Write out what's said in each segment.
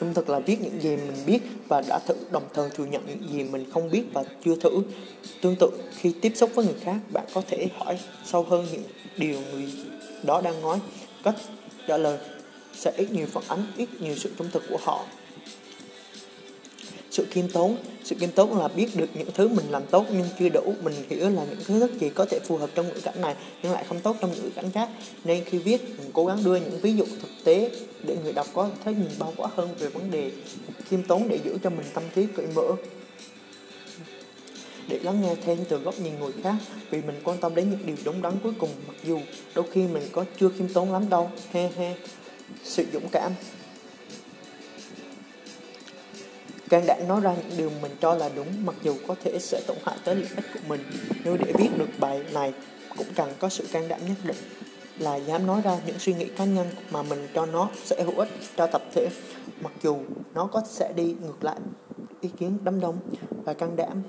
trung thực là viết những gì mình biết và đã thử, đồng thời thừa nhận những gì mình không biết và chưa thử. Tương tự, khi tiếp xúc với người khác, bạn có thể hỏi sâu hơn những điều người đó đang nói. Cách trả lời sẽ ít nhiều phản ánh, ít nhiều sự trung thực của họ. Sự khiêm tốn sự kiêm tốn là biết được những thứ mình làm tốt nhưng chưa đủ. Mình hiểu là những thứ rất gì có thể phù hợp trong ngữ cảnh này nhưng lại không tốt trong ngữ cảnh khác. Nên khi viết, mình cố gắng đưa những ví dụ thực tế để người đọc có thấy nhìn bao quát hơn về vấn đề khiêm tốn để giữ cho mình tâm trí cởi mở. Để lắng nghe thêm từ góc nhìn người khác, vì mình quan tâm đến những điều đúng đắn cuối cùng, mặc dù đôi khi mình có chưa khiêm tốn lắm đâu. He he. Sự dũng cảm. Can đảm nói ra những điều mình cho là đúng, mặc dù có thể sẽ tổn hại tới lợi ích của mình. Nếu để viết được bài này, cũng cần có sự can đảm nhất định là dám nói ra những suy nghĩ cá nhân mà mình cho nó sẽ hữu ích cho tập thể. Mặc dù nó có sẽ đi ngược lại ý kiến đám đông và can đảm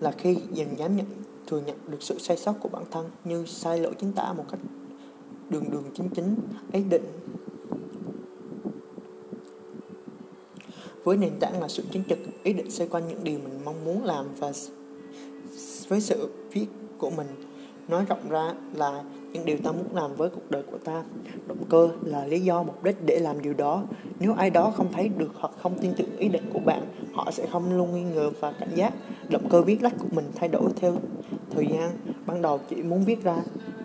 là khi dần dám nhận, thừa nhận được sự sai sót của bản thân như sai lỗi chính tả một cách đường đường chính chính ấy định với nền tảng là sự chính trực ý định xoay quanh những điều mình mong muốn làm và với sự viết của mình. Nói rộng ra là những điều ta muốn làm với cuộc đời của ta. Động cơ là lý do, mục đích để làm điều đó. Nếu ai đó không thấy được hoặc không tin tưởng ý định của bạn, họ sẽ không luôn nghi ngờ và cảnh giác. Động cơ viết lách của mình thay đổi theo thời gian. Ban đầu chỉ muốn viết ra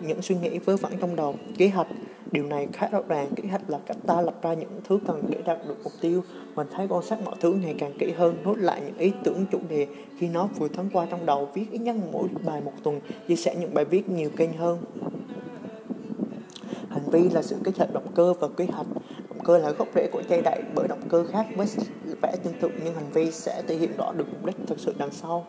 những suy nghĩ vớ vẩn trong đầu kế hoạch Điều này khá rõ ràng, kế hoạch là cách ta lập ra những thứ cần để đạt được mục tiêu. Mình thấy quan sát mọi thứ ngày càng kỹ hơn, nốt lại những ý tưởng chủ đề khi nó vừa thoáng qua trong đầu, viết ít nhất mỗi bài một tuần, chia sẻ những bài viết nhiều kênh hơn. Hành vi là sự kết hợp động cơ và kế hoạch. Động cơ là gốc rễ của chay đại bởi động cơ khác với vẽ tương tự nhưng hành vi sẽ thể hiện rõ được mục đích thực sự đằng sau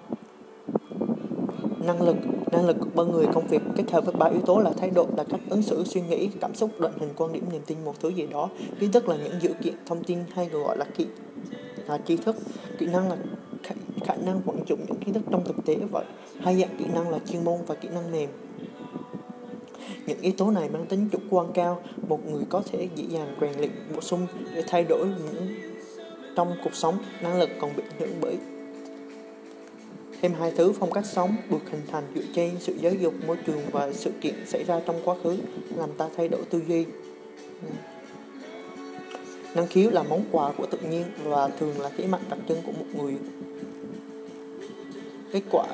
năng lực năng lực của con người công việc kết hợp với ba yếu tố là thái độ là cách ứng xử suy nghĩ cảm xúc định hình quan điểm niềm tin một thứ gì đó. Kiến thức là những dữ kiện thông tin hay gọi là kỹ là tri thức. Kỹ năng là khả, khả năng vận dụng những kiến thức trong thực tế vậy. Hai dạng kỹ năng là chuyên môn và kỹ năng mềm. Những yếu tố này mang tính chủ quan cao. Một người có thể dễ dàng rèn luyện bổ sung để thay đổi những trong cuộc sống. Năng lực còn bị ảnh hưởng bởi Thêm hai thứ phong cách sống, được hình thành dựa trên sự giáo dục, môi trường và sự kiện xảy ra trong quá khứ, làm ta thay đổi tư duy. Ừ. Năng khiếu là món quà của tự nhiên và thường là thế mạnh đặc trưng của một người. Kết quả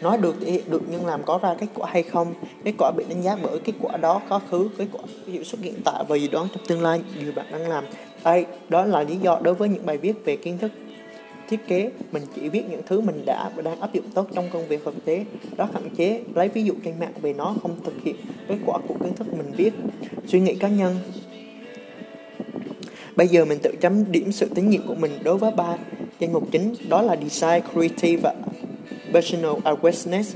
nói được thì được nhưng làm có ra kết quả hay không kết quả bị đánh giá bởi kết quả đó quá khứ, kết quả ví dụ xuất hiện tại và dự đoán trong tương lai điều bạn đang làm đây, đó là lý do đối với những bài viết về kiến thức thiết kế, mình chỉ viết những thứ mình đã và đang áp dụng tốt trong công việc thực tế. Đó, hạn chế lấy ví dụ trên mạng về nó không thực hiện kết quả của kiến thức mình viết. Suy nghĩ cá nhân. Bây giờ mình tự chấm điểm sự tín nhiệm của mình đối với ba danh mục chính, đó là design, creative và personal awareness.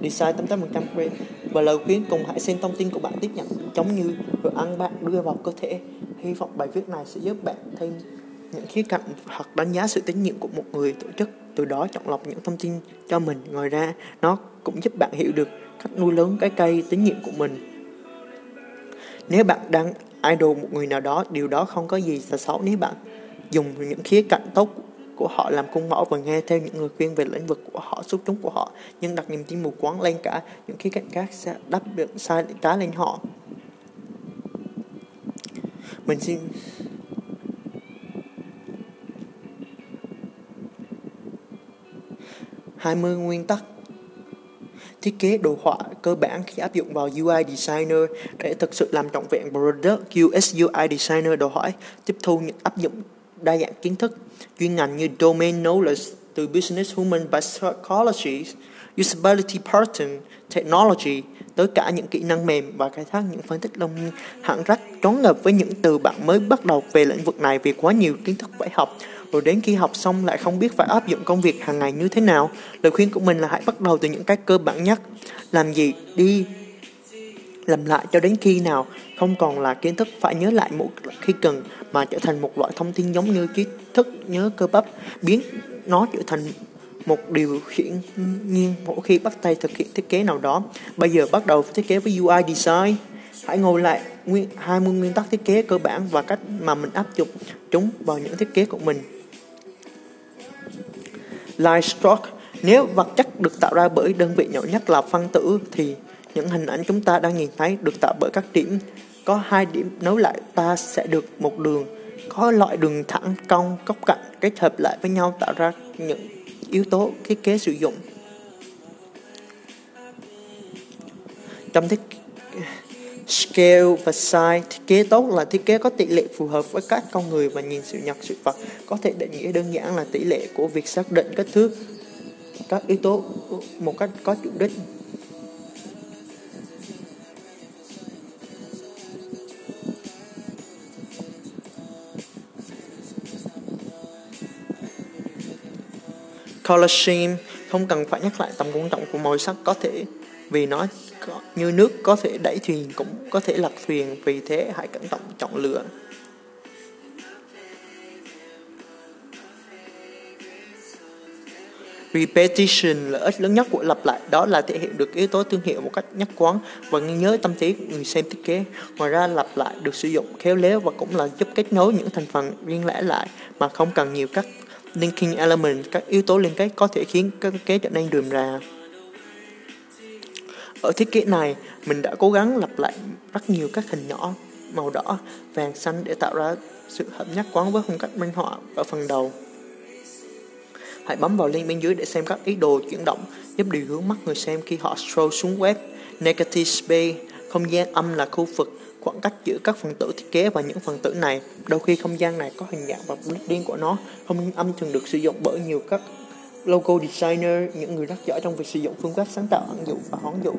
Design 88% và lời khuyên cùng hãy xem thông tin của bạn tiếp nhận, giống như đồ ăn bạn đưa vào cơ thể. Hy vọng bài viết này sẽ giúp bạn thêm những khía cạnh hoặc đánh giá sự tín nhiệm của một người tổ chức từ đó chọn lọc những thông tin cho mình. Ngoài ra, nó cũng giúp bạn hiểu được cách nuôi lớn cái cây tín nhiệm của mình. Nếu bạn đang idol một người nào đó, điều đó không có gì là xấu nếu bạn dùng những khía cạnh tốt của họ làm khuôn mẫu và nghe theo những người khuyên về lĩnh vực của họ, xuất chúng của họ, nhưng đặt niềm tin mù quáng lên cả những khía cạnh khác sẽ đắp được sai cá lên họ. Mình xin 20 nguyên tắc. Thiết kế đồ họa cơ bản khi áp dụng vào UI Designer để thực sự làm trọn vẹn Product UX UI Designer đòi hỏi tiếp thu những áp dụng đa dạng kiến thức chuyên ngành như Domain Knowledge từ Business Human Psychology, Usability Pattern, Technology tới cả những kỹ năng mềm và khai thác những phân tích đông hạng rắc trốn ngập với những từ bạn mới bắt đầu về lĩnh vực này vì quá nhiều kiến thức phải học rồi đến khi học xong lại không biết phải áp dụng công việc hàng ngày như thế nào, lời khuyên của mình là hãy bắt đầu từ những cái cơ bản nhất. Làm gì đi, làm lại cho đến khi nào. Không còn là kiến thức, phải nhớ lại một khi cần mà trở thành một loại thông tin giống như trí thức, nhớ cơ bắp, biến nó trở thành một điều hiển nhiên mỗi khi bắt tay thực hiện thiết kế nào đó. Bây giờ bắt đầu thiết kế với UI design. Hãy ngồi lại nguyên 20 nguyên tắc thiết kế cơ bản và cách mà mình áp dụng chúng vào những thiết kế của mình. Line stroke Nếu vật chất được tạo ra bởi đơn vị nhỏ nhất là phân tử thì những hình ảnh chúng ta đang nhìn thấy được tạo bởi các điểm. Có hai điểm nối lại ta sẽ được một đường. Có loại đường thẳng, cong, góc cạnh kết hợp lại với nhau tạo ra những yếu tố thiết kế sử dụng. Trong thiết Scale và size thiết kế tốt là thiết kế có tỷ lệ phù hợp với các con người và nhìn sự nhật sự vật. Có thể định nghĩa đơn giản là tỷ lệ của việc xác định kích thước các yếu tố một cách có chủ đích. Color scheme không cần phải nhắc lại tầm quan trọng của màu sắc có thể vì nó như nước có thể đẩy thuyền cũng có thể lật thuyền vì thế hãy cẩn trọng chọn lựa Repetition lợi ích lớn nhất của lặp lại đó là thể hiện được yếu tố thương hiệu một cách nhất quán và ghi nhớ tâm trí của người xem thiết kế. Ngoài ra lặp lại được sử dụng khéo léo và cũng là giúp kết nối những thành phần riêng lẻ lại mà không cần nhiều các linking element, các yếu tố liên kết có thể khiến các kế trở nên rườm rà. Ở thiết kế này, mình đã cố gắng lặp lại rất nhiều các hình nhỏ màu đỏ, vàng, xanh để tạo ra sự hợp nhất quán với phong cách minh họa ở phần đầu. Hãy bấm vào link bên dưới để xem các ý đồ chuyển động giúp điều hướng mắt người xem khi họ scroll xuống web. Negative space, không gian âm là khu vực khoảng cách giữa các phần tử thiết kế và những phần tử này. Đôi khi không gian này có hình dạng và mục riêng của nó. Không gian âm thường được sử dụng bởi nhiều các logo designer, những người rất giỏi trong việc sử dụng phương pháp sáng tạo ẩn dụ và hoán dụ.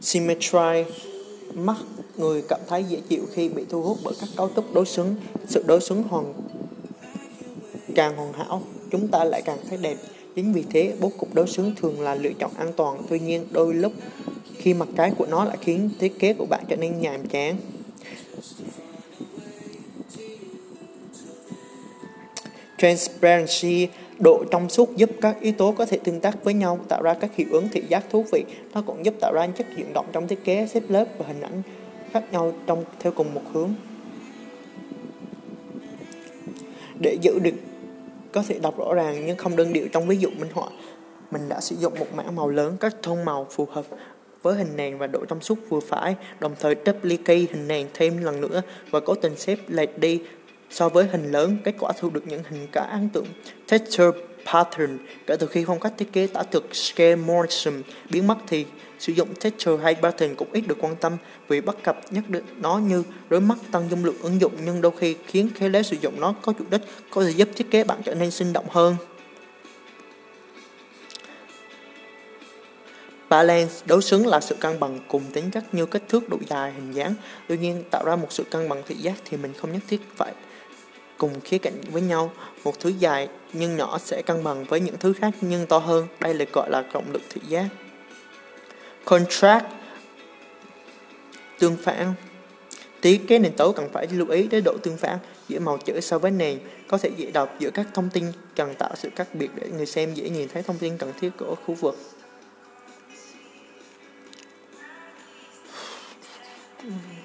Symmetry mắt người cảm thấy dễ chịu khi bị thu hút bởi các cấu trúc đối xứng sự đối xứng hoàn càng hoàn hảo chúng ta lại càng thấy đẹp chính vì thế bố cục đối xứng thường là lựa chọn an toàn tuy nhiên đôi lúc khi mặt trái của nó lại khiến thiết kế của bạn trở nên nhàm chán Transparency Độ trong suốt giúp các yếu tố có thể tương tác với nhau, tạo ra các hiệu ứng thị giác thú vị. Nó cũng giúp tạo ra chất chuyển động trong thiết kế, xếp lớp và hình ảnh khác nhau trong theo cùng một hướng. Để giữ được có thể đọc rõ ràng nhưng không đơn điệu trong ví dụ minh họa, mình đã sử dụng một mảng màu lớn các tông màu phù hợp với hình nền và độ trong suốt vừa phải, đồng thời duplicate hình nền thêm lần nữa và cố tình xếp lệch đi So với hình lớn, kết quả thu được những hình cả ấn tượng. Texture pattern kể từ khi phong cách thiết kế tả thực scale motion biến mất thì sử dụng texture hay pattern cũng ít được quan tâm vì bất cập nhất được nó như đối mắt tăng dung lượng ứng dụng nhưng đôi khi khiến khế léo sử dụng nó có chủ đích có thể giúp thiết kế bạn trở nên sinh động hơn. Balance đối xứng là sự cân bằng cùng tính chất như kích thước, độ dài, hình dáng. Tuy nhiên, tạo ra một sự cân bằng thị giác thì mình không nhất thiết phải cùng khía cạnh với nhau. Một thứ dài nhưng nhỏ sẽ cân bằng với những thứ khác nhưng to hơn. Đây được gọi là trọng lực thị giác. Contrast tương phản. Tí cái nền tấu cần phải lưu ý đến độ tương phản giữa màu chữ so với nền. Có thể dễ đọc giữa các thông tin cần tạo sự khác biệt để người xem dễ nhìn thấy thông tin cần thiết của khu vực. Mm-hmm.